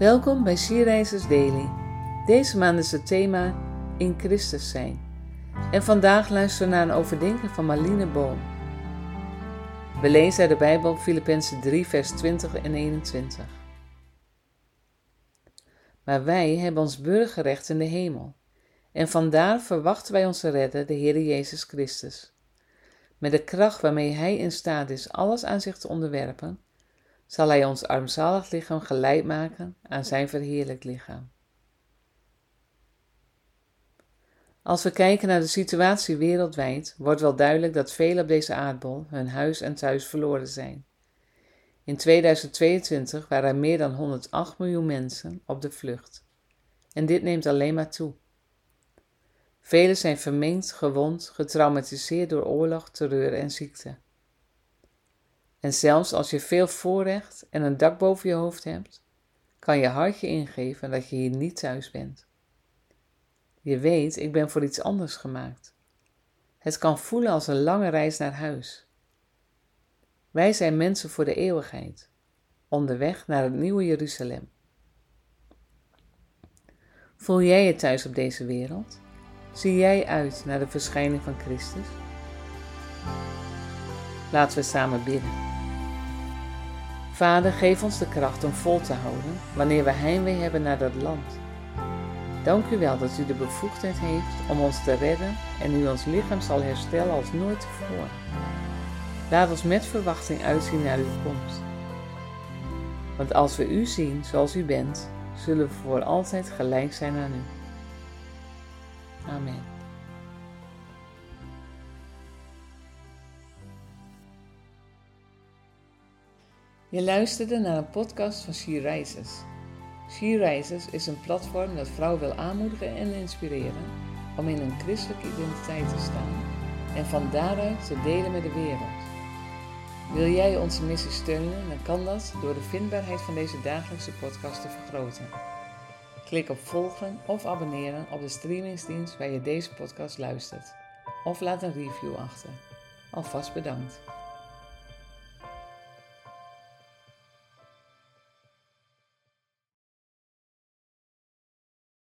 Welkom bij Sierreizers Daily. Deze maand is het thema In Christus zijn. En vandaag luisteren we naar een overdenking van Marlene Boom. We lezen uit de Bijbel Filippenzen 3 vers 20 en 21. Maar wij hebben ons burgerrecht in de hemel. En vandaar verwachten wij onze redder, de Heer Jezus Christus. Met de kracht waarmee Hij in staat is alles aan zich te onderwerpen, zal Hij ons armzalig lichaam gelijk maken aan Zijn verheerlijk lichaam. Als we kijken naar de situatie wereldwijd, wordt wel duidelijk dat velen op deze aardbol hun huis en thuis verloren zijn. In 2022 waren er meer dan 108 miljoen mensen op de vlucht. En dit neemt alleen maar toe. Velen zijn verminkt, gewond, getraumatiseerd door oorlog, terreur en ziekte. En zelfs als je veel voorrecht en een dak boven je hoofd hebt, kan je hartje ingeven dat je hier niet thuis bent. Je weet, ik ben voor iets anders gemaakt. Het kan voelen als een lange reis naar huis. Wij zijn mensen voor de eeuwigheid, onderweg naar het nieuwe Jeruzalem. Voel jij je thuis op deze wereld? Zie jij uit naar de verschijning van Christus? Laten we samen bidden. Vader, geef ons de kracht om vol te houden wanneer we heimwee hebben naar dat land. Dank u wel dat u de bevoegdheid heeft om ons te redden en u ons lichaam zal herstellen als nooit tevoren. Laat ons met verwachting uitzien naar uw komst. Want als we u zien zoals u bent, zullen we voor altijd gelijk zijn aan u. Amen. Je luisterde naar een podcast van She Rises. She Rises is een platform dat vrouwen wil aanmoedigen en inspireren om in hun christelijke identiteit te staan en van daaruit te delen met de wereld. Wil jij onze missie steunen, dan kan dat door de vindbaarheid van deze dagelijkse podcast te vergroten. Klik op volgen of abonneren op de streamingsdienst waar je deze podcast luistert. Of laat een review achter. Alvast bedankt.